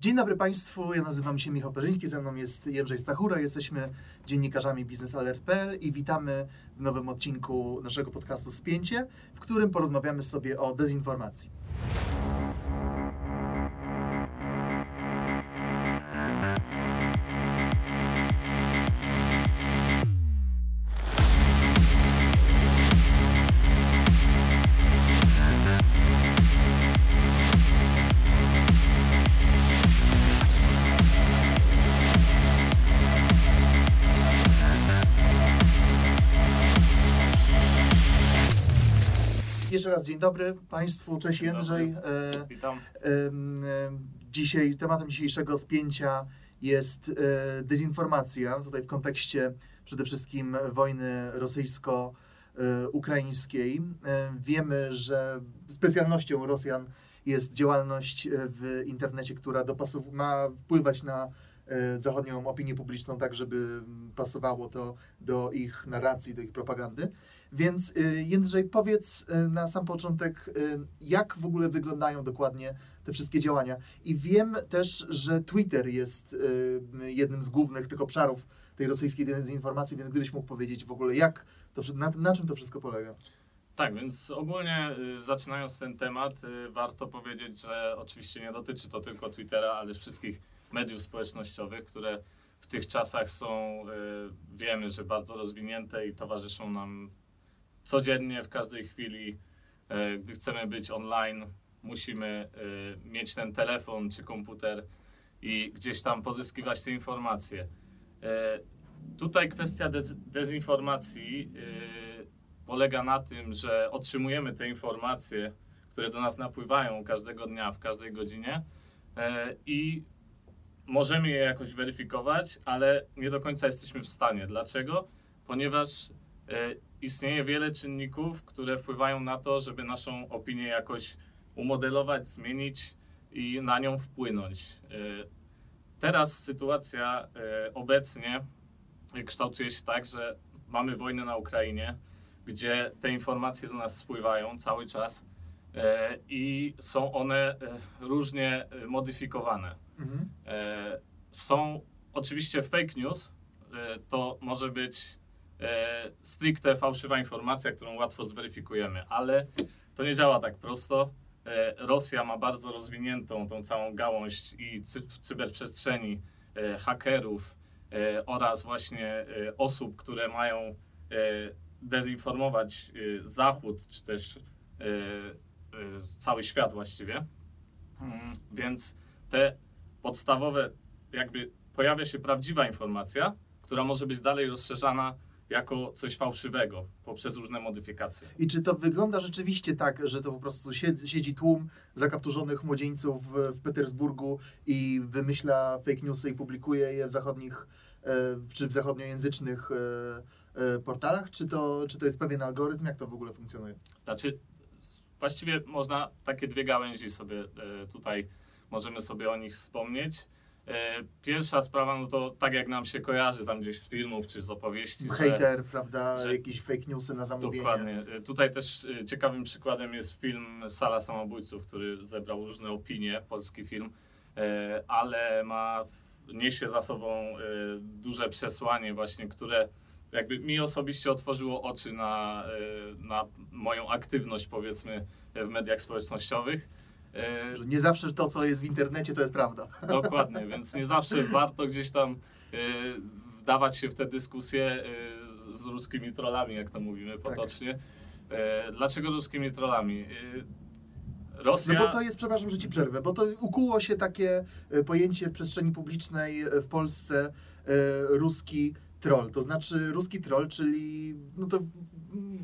Dzień dobry Państwu, ja nazywam się Michał Perzyński, ze mną jest Jędrzej Stachura, jesteśmy dziennikarzami biznesalert.pl i witamy w nowym odcinku naszego podcastu Spięcie, w którym porozmawiamy sobie o dezinformacji. Jeszcze raz dzień dobry Państwu, cześć Dzień Jędrzej. dobry. E, Witam. em, Dzisiaj, tematem dzisiejszego spięcia jest e, dezinformacja, tutaj w kontekście przede wszystkim wojny rosyjsko-ukraińskiej. E, Wiemy, że specjalnością Rosjan jest działalność e, w internecie, która dopasow- ma wpływać na e, zachodnią opinię publiczną tak, żeby pasowało to do ich narracji, do ich propagandy. Więc y, Jędrzej, powiedz y, na sam początek, y, jak w ogóle wyglądają dokładnie te wszystkie działania. I wiem też, że Twitter jest jednym z głównych tych obszarów tej rosyjskiej dezinformacji, więc gdybyś mógł powiedzieć w ogóle, jak to, na, na czym to wszystko polega? Tak, więc ogólnie zaczynając ten temat, warto powiedzieć, że oczywiście nie dotyczy to tylko Twittera, ale wszystkich mediów społecznościowych, które w tych czasach są, wiemy, że bardzo rozwinięte i towarzyszą nam codziennie, w każdej chwili. Y, Gdy chcemy być online, musimy y, mieć ten telefon czy komputer i gdzieś tam pozyskiwać te informacje. Y, Tutaj kwestia dez- dezinformacji polega na tym, że otrzymujemy te informacje, które do nas napływają każdego dnia, w każdej godzinie e, i możemy je jakoś weryfikować, ale nie do końca jesteśmy w stanie. Dlaczego? Ponieważ e, istnieje wiele czynników, które wpływają na to, żeby naszą opinię jakoś umodelować, zmienić i na nią wpłynąć. E, Teraz sytuacja e, obecnie kształtuje się tak, że mamy wojnę na Ukrainie, gdzie te informacje do nas spływają cały czas e, i są one e, różnie e, modyfikowane. Mhm. E, są oczywiście fake news, e, to może być e, stricte fałszywa informacja, którą łatwo zweryfikujemy, ale to nie działa tak prosto. E, Rosja ma bardzo rozwiniętą tą całą gałąź i cy cyberprzestrzeni, e, hakerów e, oraz właśnie e, osób, które mają e, dezinformować e, Zachód, czy też cały świat właściwie. Mm, Więc te podstawowe, jakby pojawia się prawdziwa informacja, która może być dalej rozszerzana jako coś fałszywego poprzez różne modyfikacje. I czy to wygląda rzeczywiście tak, że to po prostu siedzi, tłum zakapturzonych młodzieńców w, Petersburgu i wymyśla fake newsy i publikuje je w zachodnich, e, czy w zachodniojęzycznych e, e, portalach? Czy to, czy to jest pewien algorytm? Jak to w ogóle funkcjonuje? Znaczy, właściwie można takie dwie gałęzi sobie tutaj, możemy sobie o nich wspomnieć. E, Pierwsza sprawa, no to tak jak nam się kojarzy tam gdzieś z filmów czy z opowieści. że- Hater, prawda? że- Jakieś fake newsy na zamówienie. Dokładnie. Y, Tutaj też y, ciekawym przykładem jest film Sala Samobójców, który zebrał różne opinie, polski film, e, ale ma, niesie za sobą e, duże przesłanie właśnie, które jakby mi osobiście otworzyło oczy na, e, na moją aktywność powiedzmy w mediach społecznościowych. E, Że nie zawsze to, co jest w internecie, to jest prawda. Dokładnie, więc nie zawsze warto gdzieś tam e, wdawać się w te dyskusje e, z, ruskimi trollami, jak to mówimy potocznie. E, dlaczego ruskimi trollami? Rosja. No bo to jest, przepraszam, że ci przerwę, bo to ukuło się takie pojęcie w przestrzeni publicznej w Polsce ruski troll. To znaczy ruski troll, czyli no to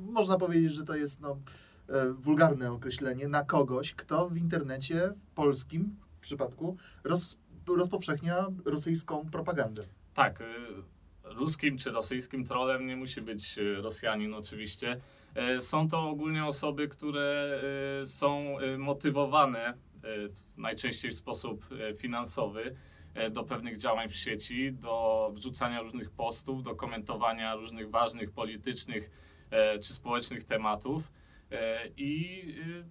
można powiedzieć, że to jest no, wulgarne określenie na kogoś, kto w internecie polskim w przypadku roz, rozpowszechnia rosyjską propagandę. Tak, y, ruskim czy rosyjskim trolem nie musi być y, Rosjanin oczywiście. Są to ogólnie osoby, które są motywowane najczęściej w sposób finansowy do pewnych działań w sieci, do wrzucania różnych postów, do komentowania różnych ważnych politycznych e, czy społecznych tematów. E, I y,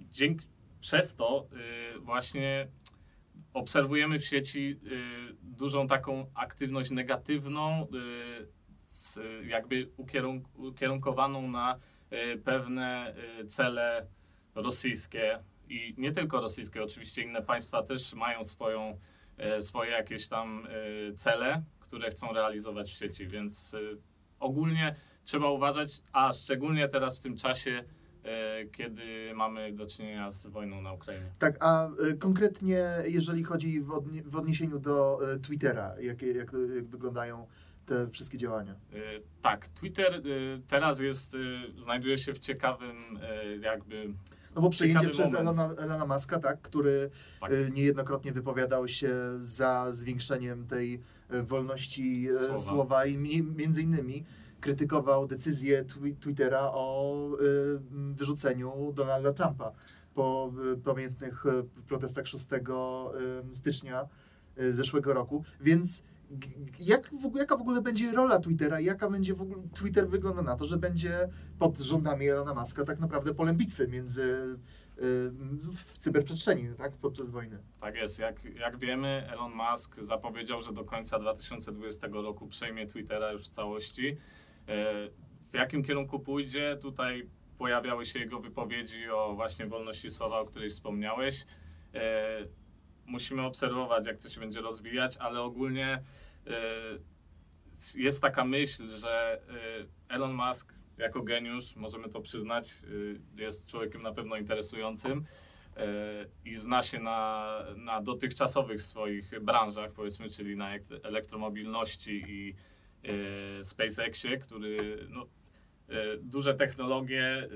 dzięki, przez to y, właśnie obserwujemy w sieci y, dużą taką aktywność negatywną, jakby ukierunk ukierunkowaną na pewne cele rosyjskie i nie tylko rosyjskie, oczywiście inne państwa też mają swoją, y, swoje jakieś tam y, cele, które chcą realizować w sieci, więc ogólnie trzeba uważać, a szczególnie teraz w tym czasie, e, kiedy mamy do czynienia z wojną na Ukrainie. Tak, a y, konkretnie jeżeli chodzi w, odnie- w odniesieniu do y, Twittera, jak, jak, jak wyglądają te wszystkie działania? E, Tak, Twitter e, teraz jest, e, znajduje się w ciekawym e, jakby, No bo przejęcie przez. Elona, Elona Muska, tak, który Tak. y, niejednokrotnie wypowiadał się za zwiększeniem tej y, wolności y, Słowa. słowa, i mi, między innymi krytykował decyzję twi- Twittera o wyrzuceniu Donalda Trumpa po pamiętnych protestach 6 y, stycznia zeszłego roku. Więc jak w ogóle, jaka w ogóle będzie rola Twittera? i Jaka będzie w ogóle Twitter wygląda na to, że będzie pod rządami Elona Muska tak naprawdę polem bitwy między w cyberprzestrzeni, tak, podczas wojny. tak jest, jak, jak wiemy Elon Musk zapowiedział, że do końca 2020 roku przejmie Twittera już w całości. E, W jakim kierunku pójdzie, tutaj pojawiały się jego wypowiedzi o właśnie wolności słowa, o której wspomniałeś. Musimy obserwować, jak to się będzie rozwijać, ale ogólnie e, jest taka myśl, że e, Elon Musk jako geniusz, możemy to przyznać, e, jest człowiekiem na pewno interesującym i zna się na, na dotychczasowych swoich branżach, powiedzmy, czyli na ek- elektromobilności i SpaceXie, który no, duże technologie,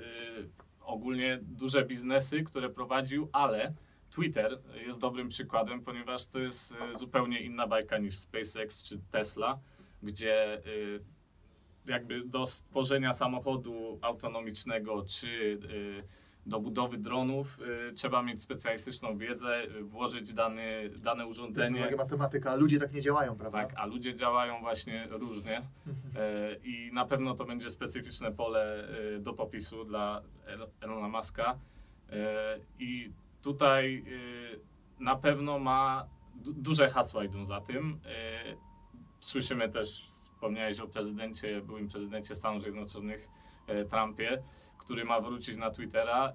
ogólnie duże biznesy, które prowadził, ale Twitter jest dobrym przykładem, ponieważ to jest e, zupełnie inna bajka niż SpaceX czy Tesla, gdzie e, jakby do stworzenia samochodu autonomicznego czy e, do budowy dronów trzeba mieć specjalistyczną wiedzę, włożyć dany, dane urządzenie. Technologia, matematyka, a ludzie tak nie działają, prawda? Tak, a ludzie działają właśnie różnie e, i na pewno to będzie specyficzne pole do popisu dla El- Elona Muska i tutaj e, na pewno ma du- duże hasła idą za tym. E, słyszymy też, wspomniałeś o prezydencie, byłym prezydencie Stanów Zjednoczonych e, Trumpie, który ma wrócić na Twittera.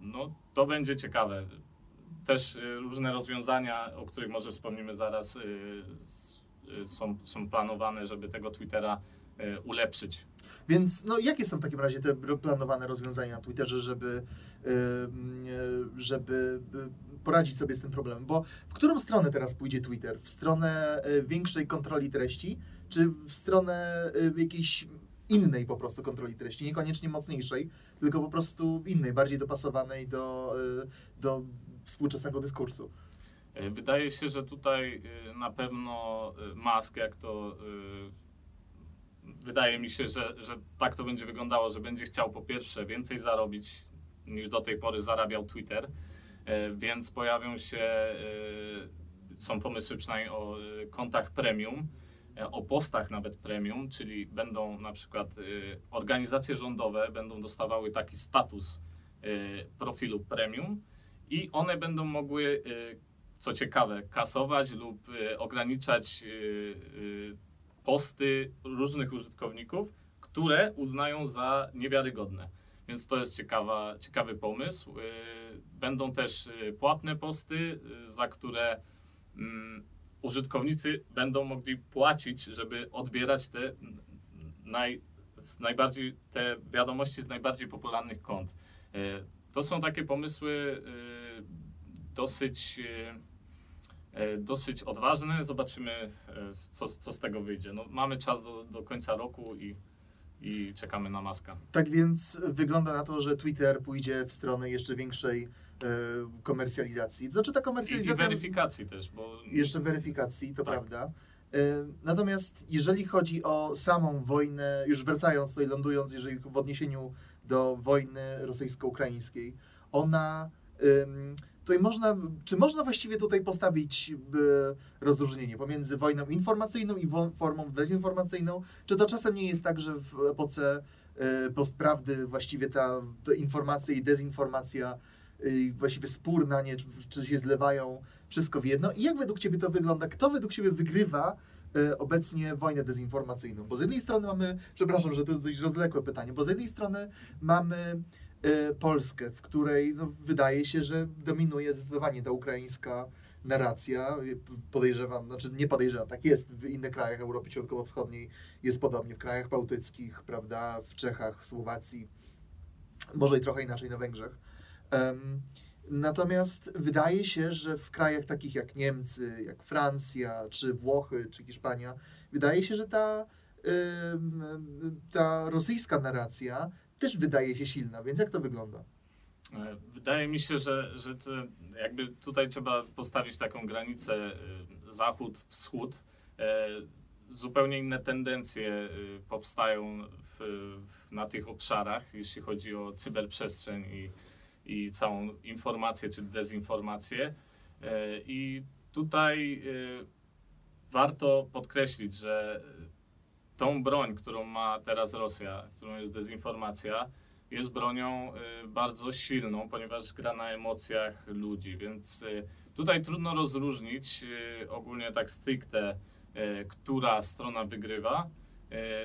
No to będzie ciekawe. Też różne rozwiązania, o których może wspomnimy zaraz, są, są planowane, żeby tego Twittera ulepszyć. Więc no, jakie są w takim razie te planowane rozwiązania na Twitterze, żeby, y, żeby y, poradzić sobie z tym problemem? Bo w którą stronę teraz pójdzie Twitter? W stronę y, większej kontroli treści, czy w stronę jakiejś innej po prostu kontroli treści? Niekoniecznie mocniejszej, tylko po prostu innej, bardziej dopasowanej do, do współczesnego dyskursu. E, Wydaje się, że tutaj e, na pewno e, Musk, jak to e, wydaje mi się, że, że tak to będzie wyglądało, że będzie chciał po pierwsze więcej zarobić niż do tej pory zarabiał Twitter, e, więc pojawią się, e, są pomysły przynajmniej o e, kontach premium, o postach nawet premium, czyli będą na przykład organizacje rządowe będą dostawały taki status profilu premium i one będą mogły co ciekawe, kasować lub ograniczać posty różnych użytkowników, które uznają za niewiarygodne. Więc to jest ciekawa, ciekawy pomysł. Y, będą też y, płatne posty, y, za które mm, użytkownicy będą mogli płacić, żeby odbierać te naj, najbardziej, te wiadomości z najbardziej popularnych kont. To są takie pomysły dosyć, dosyć odważne. Zobaczymy, y, co, co z tego wyjdzie. No, mamy czas do, do końca roku i, i czekamy na maska. Tak więc wygląda na to, że Twitter pójdzie w stronę jeszcze większej e, komercjalizacji. Znaczy ta I, i komercjalizacja... weryfikacji też, bo jeszcze weryfikacji, to Tak. prawda. E, Natomiast jeżeli chodzi o samą wojnę, już wracając tutaj, lądując, jeżeli w odniesieniu do wojny rosyjsko-ukraińskiej, ona tutaj można, czy można właściwie tutaj postawić y, rozróżnienie pomiędzy wojną informacyjną i formą dezinformacyjną? Czy to czasem nie jest tak, że w epoce y, postprawdy właściwie ta, ta informacja i dezinformacja y, właściwie spór na nie, czy, czy się zlewają wszystko w jedno. I jak według Ciebie to wygląda? Kto według Ciebie wygrywa obecnie wojnę dezinformacyjną? Bo z jednej strony mamy, przepraszam, że to jest dość rozległe pytanie, bo z jednej strony mamy Polskę, w której no, wydaje się, że dominuje zdecydowanie ta ukraińska narracja. Podejrzewam, znaczy nie podejrzewam, tak jest w innych krajach Europy Środkowo-Wschodniej, jest podobnie w krajach bałtyckich, prawda, w Czechach, w Słowacji, może i trochę inaczej na Węgrzech. Um, natomiast wydaje się, że w krajach takich jak Niemcy, jak Francja, czy Włochy, czy Hiszpania, wydaje się, że ta, ta rosyjska narracja też wydaje się silna. Więc jak to wygląda? E, wydaje mi się, że, że jakby tutaj trzeba postawić taką granicę e, zachód-wschód. E, zupełnie inne tendencje powstają w, na tych obszarach, jeśli chodzi o cyberprzestrzeń i, i całą informację czy dezinformację. I tutaj warto podkreślić, że tą broń, którą ma teraz Rosja, którą jest dezinformacja, jest bronią y, bardzo silną, ponieważ gra na emocjach ludzi, więc y, tutaj trudno rozróżnić y, ogólnie tak stricte, która strona wygrywa.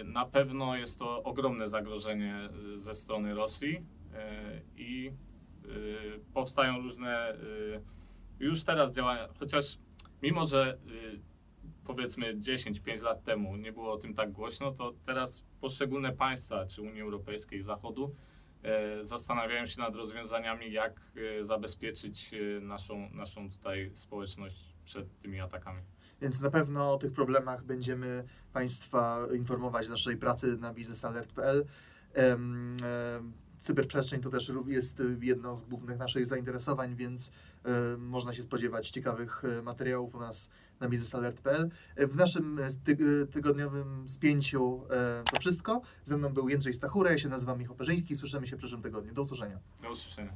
Na pewno jest to ogromne zagrożenie ze strony Rosji i powstają różne już teraz działania, chociaż mimo, że powiedzmy 10-5 lat temu nie było o tym tak głośno, to teraz poszczególne państwa, czy Unii Europejskiej, Zachodu, E, zastanawiają się nad rozwiązaniami, jak e, zabezpieczyć e, naszą, naszą tutaj społeczność przed tymi atakami. Więc na pewno o tych problemach będziemy Państwa informować w naszej pracy na biznesalert.pl. Cyberprzestrzeń to też jest jedno z głównych naszych zainteresowań, więc można się spodziewać ciekawych materiałów u nas na biznesalert.pl. W naszym tygodniowym spięciu to wszystko. Ze mną był Jędrzej Stachura, ja się nazywam Michał Perzyński. Słyszymy się w przyszłym tygodniu. Do usłyszenia. Do usłyszenia.